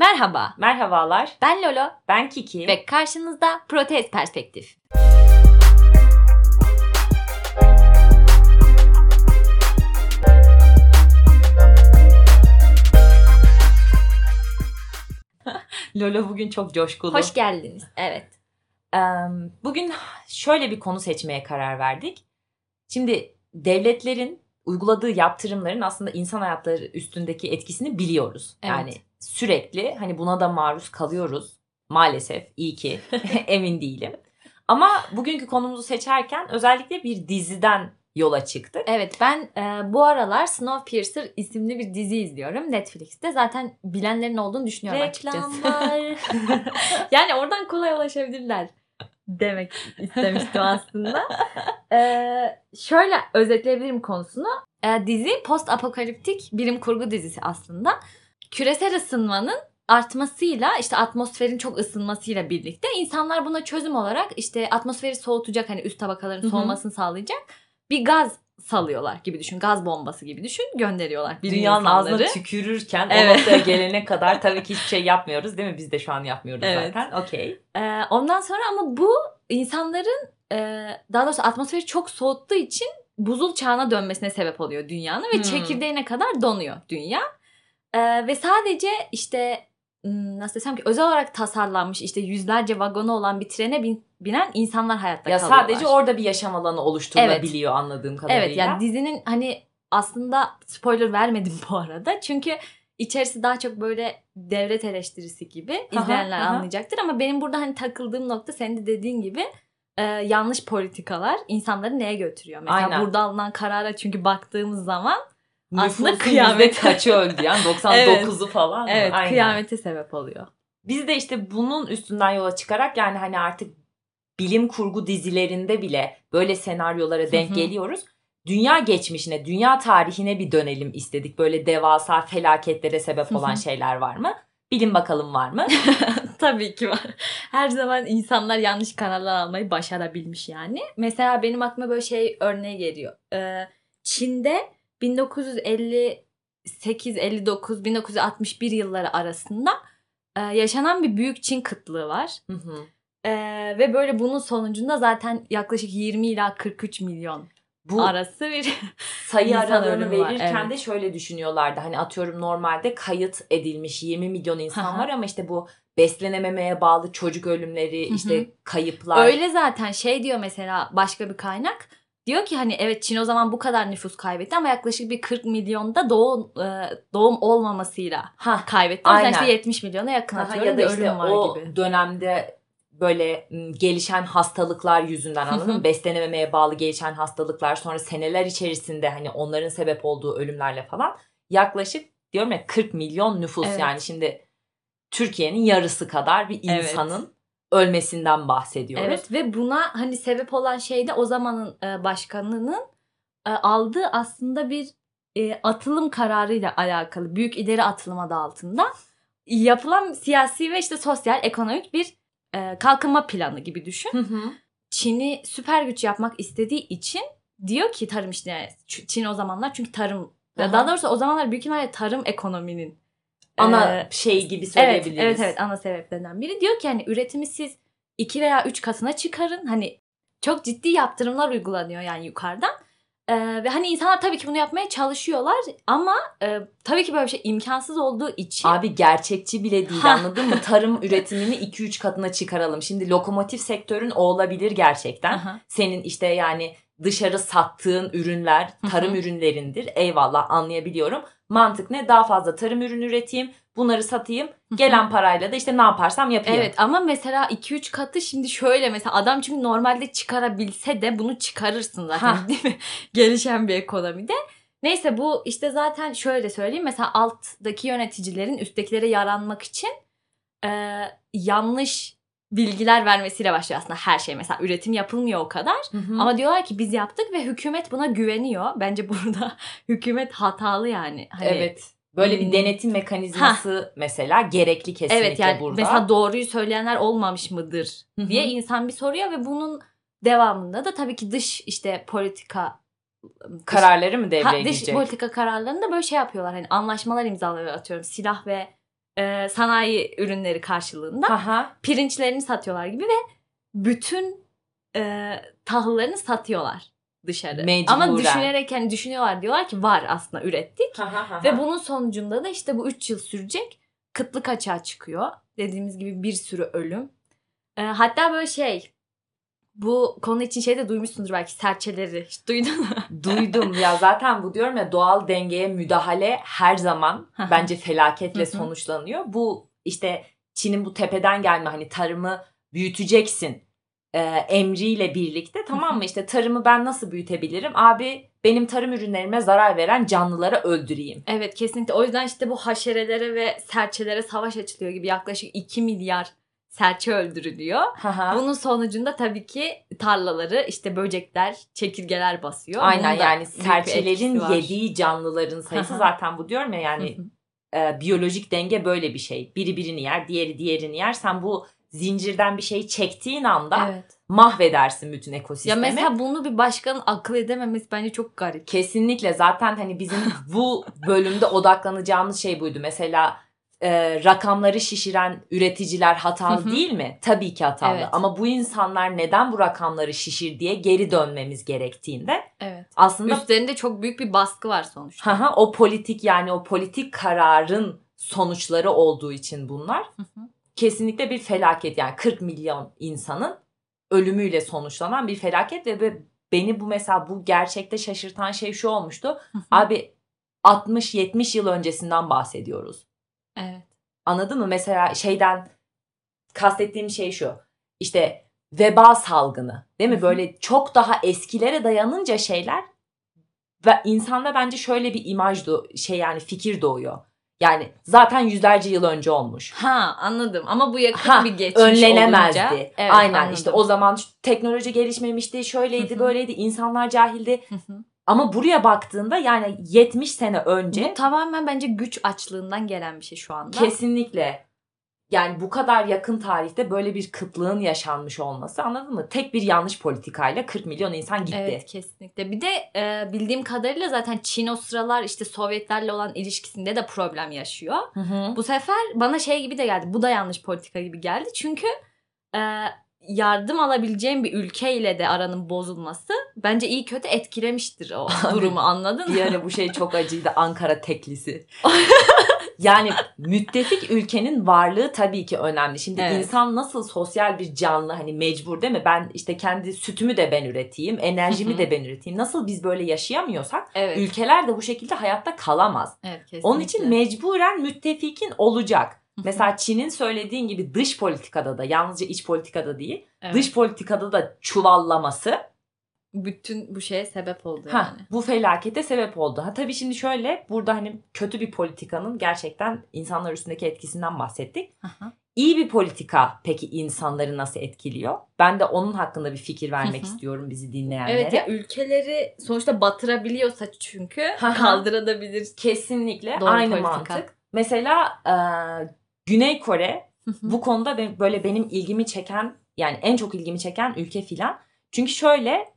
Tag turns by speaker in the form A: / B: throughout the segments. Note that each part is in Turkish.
A: Merhaba,
B: Merhabalar,
A: ben Lolo
B: ben Kiki.
A: ve karşınızda Protez Perspektif.
B: Lolo bugün çok coşkulu.
A: Hoş geldiniz. Evet.
B: Bugün şöyle bir konu seçmeye karar verdik. Şimdi devletlerin uyguladığı yaptırımların aslında insan hayatları üstündeki etkisini biliyoruz.
A: Evet.
B: Yani sürekli hani buna da maruz kalıyoruz. Maalesef iyi ki emin değilim. Ama bugünkü konumuzu seçerken özellikle bir diziden yola çıktık.
A: Evet ben e, bu aralar Snowpiercer isimli bir dizi izliyorum Netflix'te. Zaten bilenlerin olduğunu düşünüyorum açıkçası.
B: Reklamlar.
A: yani oradan kolay ulaşabilirler demek istemiştim aslında. Ee, şöyle özetleyebilirim konusunu. Ee, dizi post apokaliptik bilim kurgu dizisi aslında. Küresel ısınmanın artmasıyla işte atmosferin çok ısınmasıyla birlikte insanlar buna çözüm olarak işte atmosferi soğutacak hani üst tabakaların soğumasını sağlayacak bir gaz salıyorlar gibi düşün. Gaz bombası gibi düşün. Gönderiyorlar bilim
B: Dünyanın
A: insanları.
B: ağzına tükürürken
A: Evet.
B: o noktaya gelene kadar tabii ki hiçbir şey yapmıyoruz değil mi? Biz de şu an yapmıyoruz
A: Evet.
B: zaten. Okey.
A: Ee, ondan sonra ama bu insanların e, daha doğrusu atmosferi çok soğuttuğu için buzul çağına dönmesine sebep oluyor dünyanın ve
B: Hmm.
A: çekirdeğine kadar donuyor dünya. Ee, ve sadece işte nasıl desem ki özel olarak tasarlanmış işte yüzlerce vagonu olan bir trene bin- binen insanlar hayatta
B: Ya
A: kalıyorlar.
B: sadece orada bir yaşam alanı oluşturulabiliyor anladığım kadarıyla.
A: Evet yani dizinin hani aslında spoiler vermedim bu arada. Çünkü içerisi daha çok böyle devlet eleştirisi gibi
B: Aha,
A: izleyenler
B: aha.
A: anlayacaktır. Ama benim burada hani takıldığım nokta senin de dediğin gibi e, yanlış politikalar insanları neye götürüyor? Mesela
B: Aynen.
A: burada alınan karara çünkü baktığımız zaman aslında kıyamet.
B: kaçı öldü yani 99'u falan mı?
A: evet
B: Aynen.
A: kıyamete sebep oluyor.
B: Biz de işte bunun üstünden yola çıkarak yani hani artık bilim kurgu dizilerinde bile böyle senaryolara denk geliyoruz. Dünya geçmişine, dünya tarihine bir dönelim istedik. Böyle devasa felaketlere sebep olan şeyler var mı? Bilin bakalım var mı?
A: Tabii ki var. Her zaman insanlar yanlış kararlar almayı başarabilmiş yani. Mesela benim aklıma böyle şey örneği geliyor. Ee, Çin'de 1958, 59, 1961 yılları arasında e, yaşanan bir büyük Çin kıtlığı var.
B: Hı hı.
A: Ee, ve böyle bunun sonucunda zaten yaklaşık 20 ila 43 milyon
B: Bu
A: arası bir
B: sayı aralığını
A: ölümü var,
B: verirken
A: evet.
B: de şöyle düşünüyorlardı. Hani atıyorum normalde kayıt edilmiş 20 milyon insan var ama işte bu beslenememeye bağlı çocuk ölümleri, işte kayıplar.
A: Öyle zaten şey diyor mesela başka bir kaynak. Diyor ki hani evet Çin o zaman bu kadar nüfus kaybetti ama yaklaşık bir 40 milyonda doğum e, doğum olmamasıyla
B: Ha,
A: kaybetti. O yüzden
B: Aynen.
A: işte 70 milyona yakın
B: Aha,
A: atıyorum
B: ya da işte
A: ölüm var
B: o
A: gibi.
B: dönemde böyle gelişen hastalıklar yüzünden anladın mı? Beslenememeye bağlı gelişen hastalıklar sonra seneler içerisinde hani onların sebep olduğu ölümlerle falan yaklaşık diyorum ya 40 milyon nüfus
A: Evet.
B: yani şimdi Türkiye'nin yarısı kadar bir
A: Evet.
B: Ölmesinden bahsediyoruz.
A: Evet ve buna hani sebep olan şey de o zamanın e, başkanının e, aldığı aslında bir e, atılım kararıyla alakalı. Büyük ileri atılım adı altında yapılan siyasi ve işte sosyal ekonomik bir e, kalkınma planı gibi düşün.
B: Hı hı.
A: Çin'i süper güç yapmak istediği için diyor ki tarım işte Çin o zamanlar çünkü tarım
B: Aha.
A: daha doğrusu o zamanlar büyük ihtimalle tarım ekonominin
B: Ana
A: e,
B: şey gibi
A: evet,
B: söyleyebiliriz.
A: evet evet ana sebeplerinden biri diyor ki hani üretimi siz iki veya üç katına çıkarın hani çok ciddi yaptırımlar uygulanıyor yani yukarıdan. E, ve hani insanlar tabii ki bunu yapmaya çalışıyorlar ama e, tabii ki böyle bir şey imkansız olduğu için
B: Abi gerçekçi bile değil anladın mı? Tarım üretimini 2-3 katına çıkaralım. Şimdi lokomotif sektörün o olabilir gerçekten.
A: Aha.
B: Senin işte yani dışarı sattığın ürünler tarım ürünlerindir. Eyvallah anlayabiliyorum. Mantık ne? Daha fazla tarım ürünü üreteyim. Bunları satayım. Gelen parayla da işte ne yaparsam yapayım.
A: Evet ama mesela 2-3 katı şimdi şöyle mesela adam çünkü normalde çıkarabilse de bunu çıkarırsın zaten
B: Ha.
A: değil mi? Gelişen bir ekonomide. Neyse bu işte zaten şöyle söyleyeyim mesela alttaki yöneticilerin üsttekilere yaranmak için e, yanlış bilgiler vermesiyle başlıyor aslında her şey. Mesela üretim yapılmıyor o kadar.
B: Hı hı.
A: Ama diyorlar ki biz yaptık ve hükümet buna güveniyor. Bence burada hükümet hatalı yani. Hani,
B: evet. Böyle bir
A: Hmm.
B: denetim mekanizması mesela gerekli kesinlikle
A: Evet yani
B: burada.
A: mesela doğruyu söyleyenler olmamış mıdır diye insan bir soruyor ve bunun devamında da tabii ki dış işte politika dış-
B: kararları mı
A: ha,
B: devreye
A: dış
B: girecek?
A: politika kararlarında böyle şey yapıyorlar hani anlaşmalar imzalıyor atıyorum silah ve e, sanayi ürünleri karşılığında
B: Aha.
A: pirinçlerini satıyorlar gibi ve bütün e, tahıllarını satıyorlar dışarı.
B: Mecburen.
A: Ama düşünerek hani düşünüyorlar diyorlar ki var aslında ürettik.
B: Aha,
A: Ve bunun sonucunda da işte bu 3 yıl sürecek kıtlık açığa çıkıyor. Dediğimiz gibi bir sürü ölüm. E, hatta böyle şey bu konu için şey de duymuşsundur belki serçeleri. Hiç duydun mu?
B: Duydum ya zaten bu diyorum ya doğal dengeye müdahale her zaman bence felaketle sonuçlanıyor. Bu işte Çin'in bu tepeden gelme hani tarımı büyüteceksin e, emriyle birlikte tamam mı işte tarımı ben nasıl büyütebilirim? Abi benim tarım ürünlerime zarar veren canlıları öldüreyim.
A: Evet kesinlikle. O yüzden işte bu haşerelere ve serçelere savaş açılıyor gibi yaklaşık 2 milyar serçe öldürülüyor.
B: Haha.
A: Bunun sonucunda tabii ki tarlaları işte böcekler, çekirgeler basıyor.
B: Aynen yani serçelerin yediği canlıların sayısı
A: hı.
B: zaten bu diyorum ya yani e, biyolojik denge böyle bir şey. Biri birini yer, diğeri diğerini yer. Sen bu zincirden bir şey çektiğin anda
A: Evet.
B: mahvedersin bütün
A: Ya
B: ekosistemi.
A: mesela bunu bir başkanın akıl edememesi bence çok garip.
B: Kesinlikle zaten hani bizim bu bölümde odaklanacağımız şey buydu. Mesela e, rakamları şişiren üreticiler hatalı değil mi? Tabii ki hatalı.
A: Evet.
B: Ama bu insanlar neden bu rakamları şişir diye geri dönmemiz gerektiğinde
A: Evet.
B: aslında
A: Üstlerinde çok büyük bir baskı var sonuçta.
B: Haha, o politik yani o politik kararın sonuçları olduğu için bunlar kesinlikle bir felaket yani 40 milyon insanın ölümüyle sonuçlanan bir felaket ve be- beni bu mesela bu gerçekte şaşırtan şey şu olmuştu. Abi 60-70 yıl öncesinden bahsediyoruz.
A: Evet.
B: Anladın mı? Mesela şeyden kastettiğim şey şu. İşte veba salgını değil mi? Böyle çok daha eskilere dayanınca şeyler ve insanda bence şöyle bir imaj do- şey yani fikir doğuyor. Yani zaten yüzlerce yıl önce olmuş.
A: Ha anladım ama bu yakın
B: Ha,
A: bir geçmiş
B: Önlenemezdi.
A: olunca. Evet,
B: Aynen
A: anladım.
B: işte o zaman teknoloji gelişmemişti, şöyleydi, böyleydi, insanlar cahildi. Ama buraya baktığında yani 70 sene önce
A: Bu tamamen bence güç açlığından gelen bir şey şu anda.
B: Kesinlikle. Yani bu kadar yakın tarihte böyle bir kıtlığın yaşanmış olması anladın mı? Tek bir yanlış politikayla 40 milyon insan gitti.
A: Evet kesinlikle. Bir de e, bildiğim kadarıyla zaten Çin o sıralar işte Sovyetlerle olan ilişkisinde de problem yaşıyor.
B: Hı hı.
A: Bu sefer bana şey gibi de geldi. Bu da yanlış politika gibi geldi. Çünkü e, yardım alabileceğim bir ülkeyle de aranın bozulması bence iyi kötü etkilemiştir o
B: Abi,
A: durumu anladın mı?
B: Yani bu şey çok acıydı Ankara teklisi. yani müttefik ülkenin varlığı tabii ki önemli. Şimdi
A: Evet.
B: insan nasıl sosyal bir canlı hani mecbur değil mi? Ben işte kendi sütümü de ben üreteyim, enerjimi de ben üreteyim. Nasıl biz böyle yaşayamıyorsak
A: Evet.
B: ülkeler de bu şekilde hayatta kalamaz.
A: evet kesinlikle.
B: Onun için mecburen müttefikin olacak. Mesela Çin'in söylediğin gibi dış politikada da yalnızca iç politikada değil
A: Evet.
B: dış politikada da çuvallaması
A: bütün bu şeye sebep oldu
B: ha,
A: yani.
B: bu felakete sebep oldu. Ha tabii şimdi şöyle burada hani kötü bir politikanın gerçekten insanlar üstündeki etkisinden bahsettik.
A: Aha.
B: İyi bir politika peki insanları nasıl etkiliyor? Ben de onun hakkında bir fikir vermek istiyorum bizi dinleyenlere.
A: Evet ya ülkeleri sonuçta batırabiliyorsa çünkü kaldırabilir.
B: Kesinlikle
A: Doğru
B: aynı
A: politika.
B: mantık. Mesela e, Güney Kore bu konuda be- böyle benim ilgimi çeken yani en çok ilgimi çeken ülke filan. Çünkü şöyle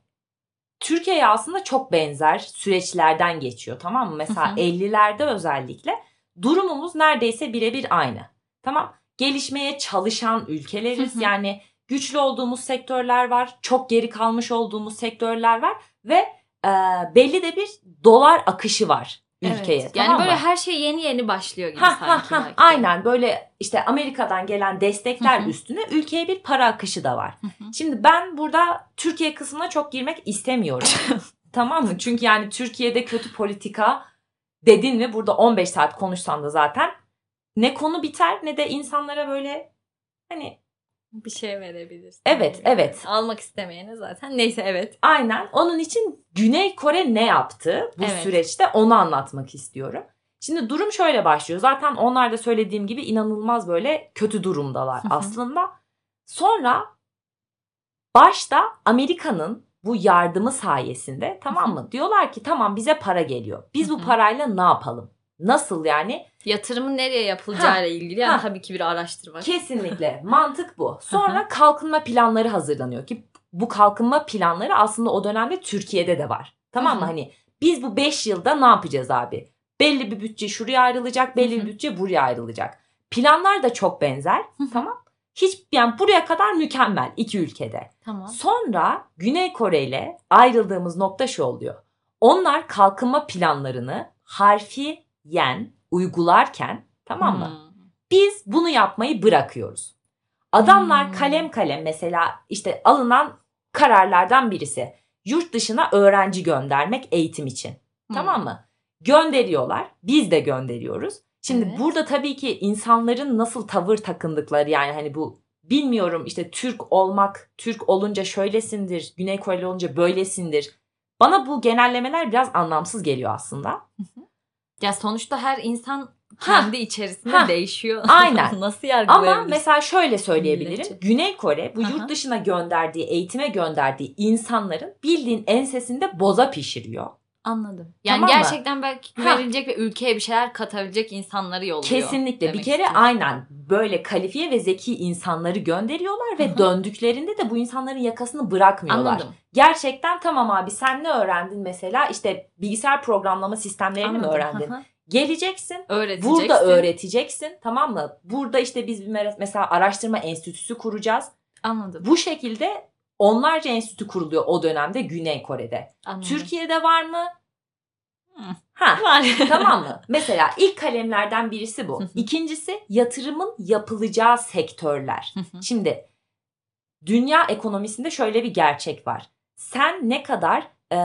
B: Türkiye'ye aslında çok benzer süreçlerden geçiyor tamam mı? Mesela
A: Hı hı.
B: 50'lerde özellikle durumumuz neredeyse birebir aynı. Tamam gelişmeye çalışan ülkeleriz yani güçlü olduğumuz sektörler var çok geri kalmış olduğumuz sektörler var ve e, belli de bir dolar akışı var ülkeye.
A: Evet. Yani
B: tamam
A: böyle
B: mı?
A: her şey yeni yeni başlıyor gibi
B: Ha,
A: sanki.
B: ha, ha, aynen böyle işte Amerika'dan gelen destekler
A: Hı hı.
B: üstüne ülkeye bir para akışı da var.
A: Hı hı.
B: Şimdi ben burada Türkiye kısmına çok girmek istemiyorum. tamam mı? Çünkü yani Türkiye'de kötü politika dedin mi burada 15 saat konuşsan da zaten ne konu biter ne de insanlara böyle hani
A: bir şey verebilirsin.
B: Evet, evet.
A: Almak istemeyene zaten. Neyse evet.
B: aynen onun için Güney Kore ne yaptı bu
A: Evet.
B: süreçte onu anlatmak istiyorum. Şimdi durum şöyle başlıyor. Zaten onlar da söylediğim gibi inanılmaz böyle kötü durumdalar aslında. Sonra başta Amerika'nın bu yardımı sayesinde tamam mı? Diyorlar ki tamam bize para geliyor. Biz bu parayla ne yapalım? Nasıl yani?
A: Yatırımın nereye yapılacağıyla ilgili yani
B: Ha.
A: tabii ki bir araştırma.
B: Kesinlikle mantık bu. Sonra kalkınma planları hazırlanıyor ki bu kalkınma planları aslında o dönemde Türkiye'de de var. Tamam mı? Hani biz bu 5 yılda ne yapacağız abi? Belli bir bütçe şuraya ayrılacak, belli bir bütçe buraya ayrılacak. Planlar da çok benzer. Tamam. Hiç yani buraya kadar mükemmel iki ülkede.
A: Tamam.
B: Sonra Güney Kore ile ayrıldığımız nokta şu oluyor. Onlar kalkınma planlarını harfiyen uygularken tamam mı?
A: Hmm.
B: Biz bunu yapmayı bırakıyoruz. Adamlar
A: Hmm.
B: kalem kalem mesela işte alınan kararlardan birisi yurt dışına öğrenci göndermek eğitim için.
A: Hmm.
B: Tamam mı? Gönderiyorlar. Biz de gönderiyoruz. Şimdi
A: Evet.
B: burada tabii ki insanların nasıl tavır takındıkları yani hani bu bilmiyorum işte Türk olmak, Türk olunca şöylesindir, Güney Koreli olunca böylesindir. Bana bu genellemeler biraz anlamsız geliyor aslında.
A: Ya sonuçta her insan
B: Ha.
A: kendi içerisinde
B: Ha.
A: değişiyor.
B: Aynen.
A: Nasıl
B: Ama
A: yargılayabilirsin?
B: mesela şöyle söyleyebilirim.
A: Milletçe.
B: Güney Kore bu
A: Aha.
B: yurt dışına gönderdiği, eğitime gönderdiği insanların bildiğin ensesinde boza pişiriyor.
A: Anladım. Yani
B: Tamam mı?
A: gerçekten belki güvenilecek ve ülkeye bir şeyler katabilecek insanları yolluyor.
B: Kesinlikle. Bir kere
A: istiyorsun.
B: aynen böyle kalifiye ve zeki insanları gönderiyorlar ve döndüklerinde de bu insanların yakasını bırakmıyorlar.
A: Anladım.
B: Gerçekten tamam abi sen ne öğrendin mesela işte bilgisayar programlama sistemlerini mi
A: Anladım.
B: öğrendin?
A: Hı hı.
B: Geleceksin.
A: Öğreteceksin.
B: Burada öğreteceksin tamam mı? Burada işte biz mesela araştırma enstitüsü kuracağız.
A: Anladım.
B: Bu şekilde onlarca enstitü kuruluyor o dönemde Güney Kore'de.
A: Anladım.
B: Türkiye'de var mı?
A: Hı.
B: Ha
A: var.
B: tamam mı? Mesela ilk kalemlerden birisi bu. İkincisi yatırımın yapılacağı sektörler. Şimdi dünya ekonomisinde şöyle bir gerçek var. Sen ne kadar e,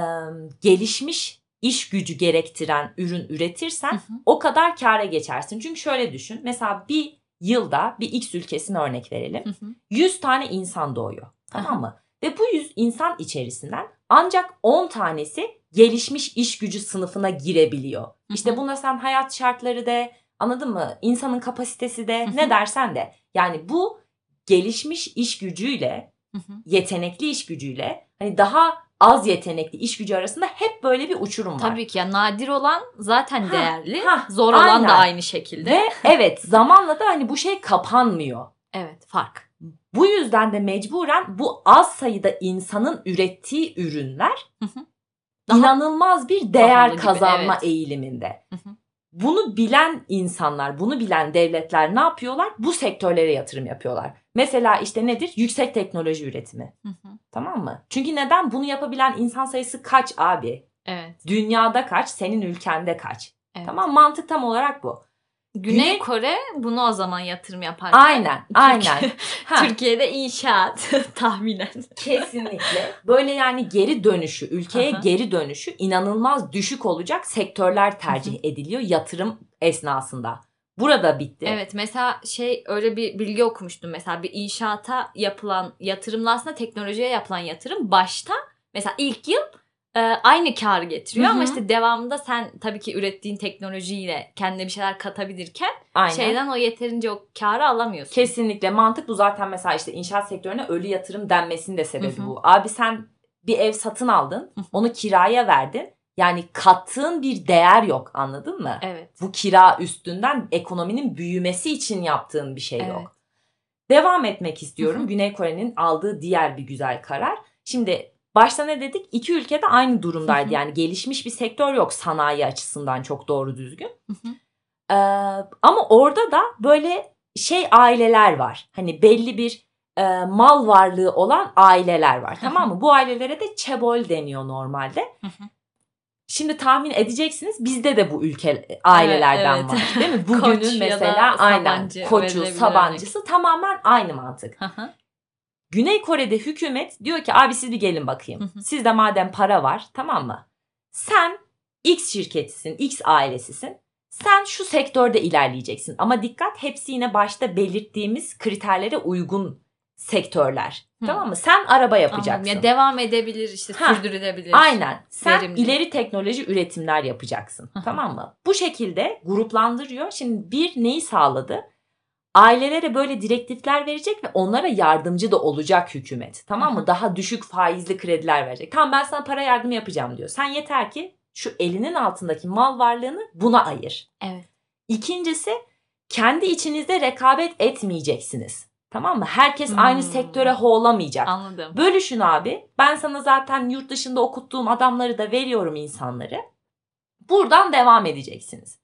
B: gelişmiş iş gücü gerektiren ürün üretirsen o kadar kâra geçersin. Çünkü şöyle düşün. Mesela bir yılda bir X ülkesine örnek verelim.
A: Hı hı.
B: 100 tane insan doğuyor. Tamam mı? Ve bu 100 insan içerisinden ancak 10 tanesi gelişmiş iş gücü sınıfına girebiliyor. İşte buna sen hayat şartları de anladın mı? İnsanın kapasitesi de ne dersen de. Yani bu gelişmiş iş gücüyle, yetenekli iş gücüyle hani daha az yetenekli iş gücü arasında hep böyle bir uçurum var.
A: Tabii ki ya nadir olan zaten
B: Ha,
A: değerli.
B: ha,
A: Zor olan
B: aynen.
A: da aynı şekilde.
B: Ve evet zamanla da hani bu şey kapanmıyor.
A: Evet fark.
B: Bu yüzden de mecburen bu az sayıda insanın ürettiği ürünler
A: Hı hı. Daha
B: inanılmaz bir değer
A: gibi,
B: kazanma
A: evet.
B: eğiliminde.
A: Hı hı.
B: Bunu bilen insanlar, bunu bilen devletler ne yapıyorlar? Bu sektörlere yatırım yapıyorlar. Mesela işte nedir? Yüksek teknoloji üretimi.
A: Hı hı.
B: Tamam mı? Çünkü neden? Bunu yapabilen insan sayısı kaç abi?
A: Evet.
B: Dünyada kaç? Senin ülkende kaç?
A: evet.
B: Tamam mantık tam olarak bu.
A: Güney, Kore bunu o zaman yatırım yapar.
B: Aynen, aynen. Ha.
A: Türkiye'de inşaat tahminen.
B: Kesinlikle. Böyle yani geri dönüşü, ülkeye
A: Aha.
B: geri dönüşü inanılmaz düşük olacak sektörler tercih ediliyor yatırım esnasında. Burada bitti.
A: Evet mesela şey öyle bir bilgi okumuştum mesela bir inşaata yapılan yatırımla aslında teknolojiye yapılan yatırım başta mesela ilk yıl e, aynı karı getiriyor
B: Hı hı.
A: ama işte devamında sen tabii ki ürettiğin teknolojiyle kendine bir şeyler katabilirken
B: Aynen.
A: şeyden o yeterince o karı alamıyorsun.
B: Kesinlikle mantık bu zaten mesela işte inşaat sektörüne ölü yatırım denmesinin de sebebi
A: Hı hı.
B: bu. Abi sen bir ev satın aldın,
A: Hı hı.
B: onu kiraya verdin. Yani kattığın bir değer yok anladın mı?
A: Evet.
B: Bu kira üstünden ekonominin büyümesi için yaptığın bir şey
A: Evet.
B: yok. Devam etmek istiyorum.
A: Hı hı.
B: Güney Kore'nin aldığı diğer bir güzel karar. Şimdi başta ne dedik? İki ülkede aynı durumdaydı.
A: Hı hı.
B: Yani gelişmiş bir sektör yok sanayi açısından çok doğru düzgün.
A: Hı hı.
B: Ee, ama orada da böyle şey aileler var. Hani belli bir e, mal varlığı olan aileler var. Tamam mı? Bu ailelere de çebol deniyor normalde.
A: Hı hı.
B: Şimdi tahmin edeceksiniz bizde de bu ülke ailelerden
A: Evet,
B: var. Değil mi? Bugünün mesela aynen
A: Sabancı
B: koçu, sabancısı tamamen aynı mantık.
A: Hı hı.
B: Güney Kore'de hükümet diyor ki abi siz bir gelin bakayım. Sizde madem para var tamam mı? Sen X şirketisin, X ailesisin. Sen şu sektörde ilerleyeceksin. Ama dikkat hepsi yine başta belirttiğimiz kriterlere uygun sektörler.
A: Hı.
B: Tamam mı? Sen araba yapacaksın.
A: Anladım. Ya devam edebilir işte
B: Ha,
A: sürdürülebilir.
B: Aynen. Sen
A: Verimli.
B: ileri teknoloji üretimler yapacaksın.
A: Hı.
B: tamam mı? Bu şekilde gruplandırıyor. Şimdi bir neyi sağladı? Ailelere böyle direktifler verecek ve onlara yardımcı da olacak hükümet. Tamam mı? Daha düşük faizli krediler verecek. Tamam ben sana para yardımı yapacağım diyor. Sen yeter ki şu elinin altındaki mal varlığını buna ayır.
A: Evet.
B: İkincisi kendi içinizde rekabet etmeyeceksiniz. Tamam mı? Herkes
A: Hmm.
B: aynı sektöre hoğlamayacak.
A: Anladım.
B: Bölüşün abi. Ben sana zaten yurt dışında okuttuğum adamları da veriyorum insanları. Buradan devam edeceksiniz.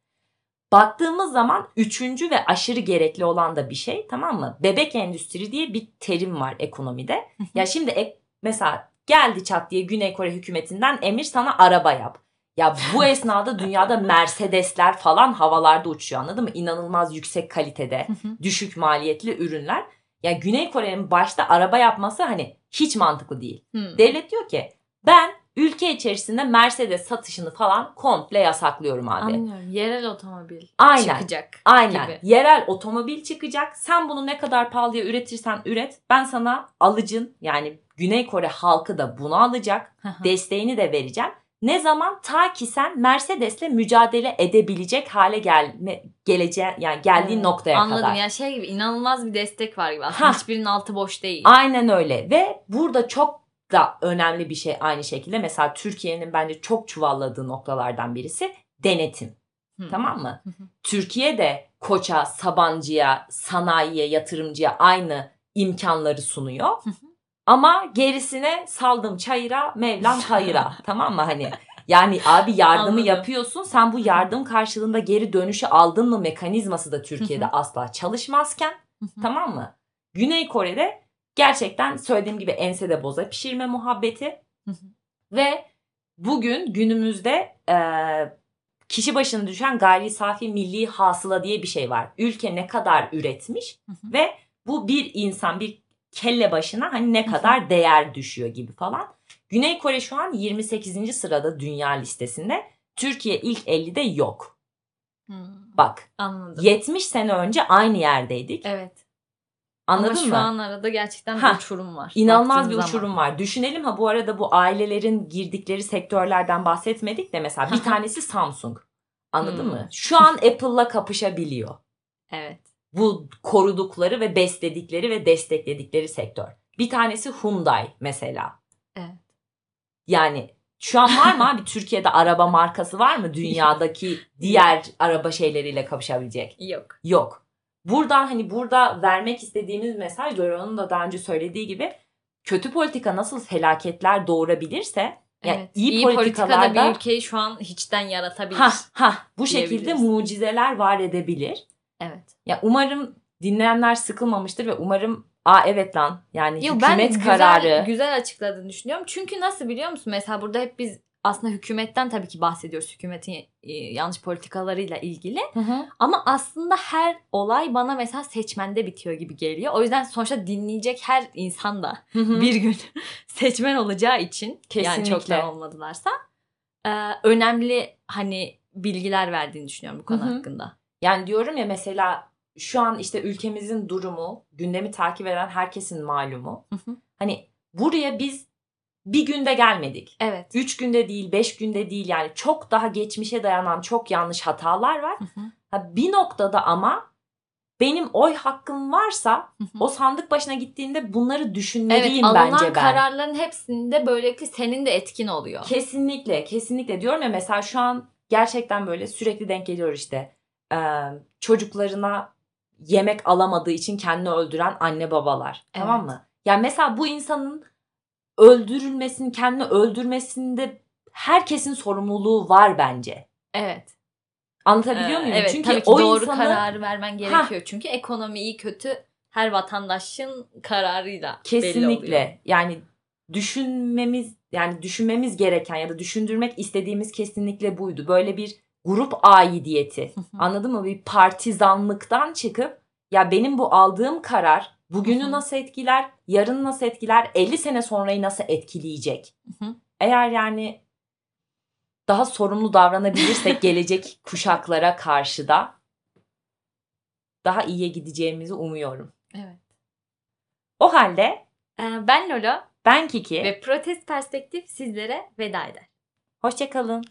B: Baktığımız zaman üçüncü ve aşırı gerekli olan da bir şey tamam mı? Bebek endüstri diye bir terim var ekonomide. ya şimdi ek, mesela geldi çat diye Güney Kore hükümetinden emir sana araba yap. Ya bu esnada dünyada Mercedesler falan havalarda uçuyor anladın mı? İnanılmaz yüksek kalitede, düşük maliyetli ürünler. Ya Güney Kore'nin başta araba yapması hani hiç mantıklı değil.
A: Hmm.
B: Devlet diyor ki ben ülke içerisinde Mercedes satışını falan komple yasaklıyorum abi.
A: Anlıyorum. Yerel otomobil
B: Aynen.
A: çıkacak
B: Aynen.
A: gibi.
B: Yerel otomobil çıkacak. Sen bunu ne kadar pahalıya üretirsen üret. Ben sana alıcın yani Güney Kore halkı da bunu alacak. Desteğini de vereceğim. Ne zaman ta ki sen Mercedes'le mücadele edebilecek hale gelme geleceğin yani geldiğin
A: Evet,
B: noktaya
A: Anladım.
B: kadar.
A: Yani şey gibi inanılmaz bir destek var gibi. Aslında
B: Ha.
A: hiçbirinin altı boş değil.
B: Aynen öyle ve burada çok da önemli bir şey aynı şekilde mesela Türkiye'nin bence çok çuvalladığı noktalardan birisi denetim.
A: Hı.
B: Tamam mı?
A: Hı hı.
B: Türkiye de Koç'a, Sabancı'ya, sanayiye, yatırımcıya aynı imkanları sunuyor.
A: Hı hı.
B: Ama gerisine saldım çayıra, Mevlam hayıra. tamam mı hani? Yani abi yardımı
A: Anladım.
B: yapıyorsun. Sen bu yardım karşılığında geri dönüşü aldın mı mekanizması da Türkiye'de
A: Hı hı.
B: asla çalışmazken
A: Hı hı.
B: tamam mı? Güney Kore'de gerçekten söylediğim gibi ensede boza pişirme muhabbeti ve bugün günümüzde e, kişi başına düşen gayri safi milli hasıla diye bir şey var. Ülke ne kadar üretmiş ve bu bir insan bir kelle başına hani ne kadar değer düşüyor gibi falan. Güney Kore şu an 28. sırada dünya listesinde. Türkiye ilk 50'de yok.
A: Hmm.
B: Bak
A: Anladım.
B: 70 sene önce aynı yerdeydik.
A: Evet.
B: Anladın
A: Ama şu
B: mı?
A: an arada gerçekten
B: Ha,
A: bir uçurum var.
B: İnanılmaz bir
A: zaman.
B: uçurum var. Düşünelim ha bu arada bu ailelerin girdikleri sektörlerden bahsetmedik de mesela bir tanesi Samsung. Anladın
A: Hmm.
B: mı? Şu an Apple'la kapışabiliyor.
A: Evet.
B: Bu korudukları ve besledikleri ve destekledikleri sektör. Bir tanesi Hyundai mesela.
A: Evet.
B: Yani şu an var mı abi Türkiye'de araba markası var mı dünyadaki diğer araba şeyleriyle kapışabilecek?
A: Yok.
B: Yok. Buradan hani burada vermek istediğimiz mesaj Dora'nın da daha önce söylediği gibi kötü politika nasıl felaketler doğurabilirse yani
A: evet.
B: iyi,
A: politikada
B: politikalarda
A: bir ülkeyi şu an hiçten yaratabilir.
B: ha ha bu şekilde mucizeler var edebilir.
A: Evet.
B: Ya umarım dinleyenler sıkılmamıştır ve umarım aa evet lan yani
A: Yo, ben
B: hükümet
A: güzel,
B: kararı
A: güzel açıkladığını düşünüyorum. Çünkü nasıl biliyor musun? Mesela burada hep biz aslında hükümetten tabii ki bahsediyoruz. Hükümetin e, yanlış politikalarıyla ilgili.
B: Hı hı.
A: Ama aslında her olay bana mesela seçmende bitiyor gibi geliyor. O yüzden sonuçta dinleyecek her insan da
B: Hı hı.
A: bir gün seçmen olacağı için yani
B: Kesinlikle.
A: çoktan olmadılarsa e, önemli hani bilgiler verdiğini düşünüyorum bu konu
B: Hı hı.
A: hakkında.
B: Yani diyorum ya mesela şu an işte ülkemizin durumu, gündemi takip eden herkesin malumu.
A: Hı hı.
B: Hani buraya biz bir günde gelmedik.
A: Evet.
B: Üç günde değil, beş günde değil yani çok daha geçmişe dayanan çok yanlış hatalar var.
A: Hı hı.
B: Ha, bir noktada ama benim oy hakkım varsa
A: Hı hı.
B: o sandık başına gittiğinde bunları
A: Evet
B: düşünmeliyim
A: alınan
B: bence ben.
A: kararların hepsinde böylelikle senin de etkin oluyor.
B: Kesinlikle, kesinlikle diyorum ya mesela şu an gerçekten böyle sürekli denk geliyor işte Ee, çocuklarına yemek alamadığı için kendini öldüren anne babalar. Tamam
A: Evet.
B: mı? Yani mesela bu insanın öldürülmesini, kendini öldürmesinde herkesin sorumluluğu var bence.
A: Evet.
B: Anlatabiliyor
A: Ee,
B: muyum?
A: Evet
B: Çünkü
A: tabii ki
B: o
A: doğru
B: insanı
A: kararı vermen gerekiyor. Çünkü ekonomi iyi kötü her vatandaşın kararıyla belli oluyor.
B: kesinlikle yani düşünmemiz yani düşünmemiz gereken ya da düşündürmek istediğimiz kesinlikle buydu. Böyle bir grup aidiyeti. Anladın mı? Bir partizanlıktan çıkıp ya benim bu aldığım karar bugünü nasıl etkiler, yarın nasıl etkiler, 50 sene sonrayı nasıl etkileyecek? Eğer yani daha sorumlu davranabilirsek gelecek kuşaklara karşı da daha iyiye gideceğimizi umuyorum.
A: Evet.
B: O halde
A: Ee, ben Lolo
B: ben Kiki.
A: ve Protest Perspektif sizlere veda eder.
B: Hoşçakalın.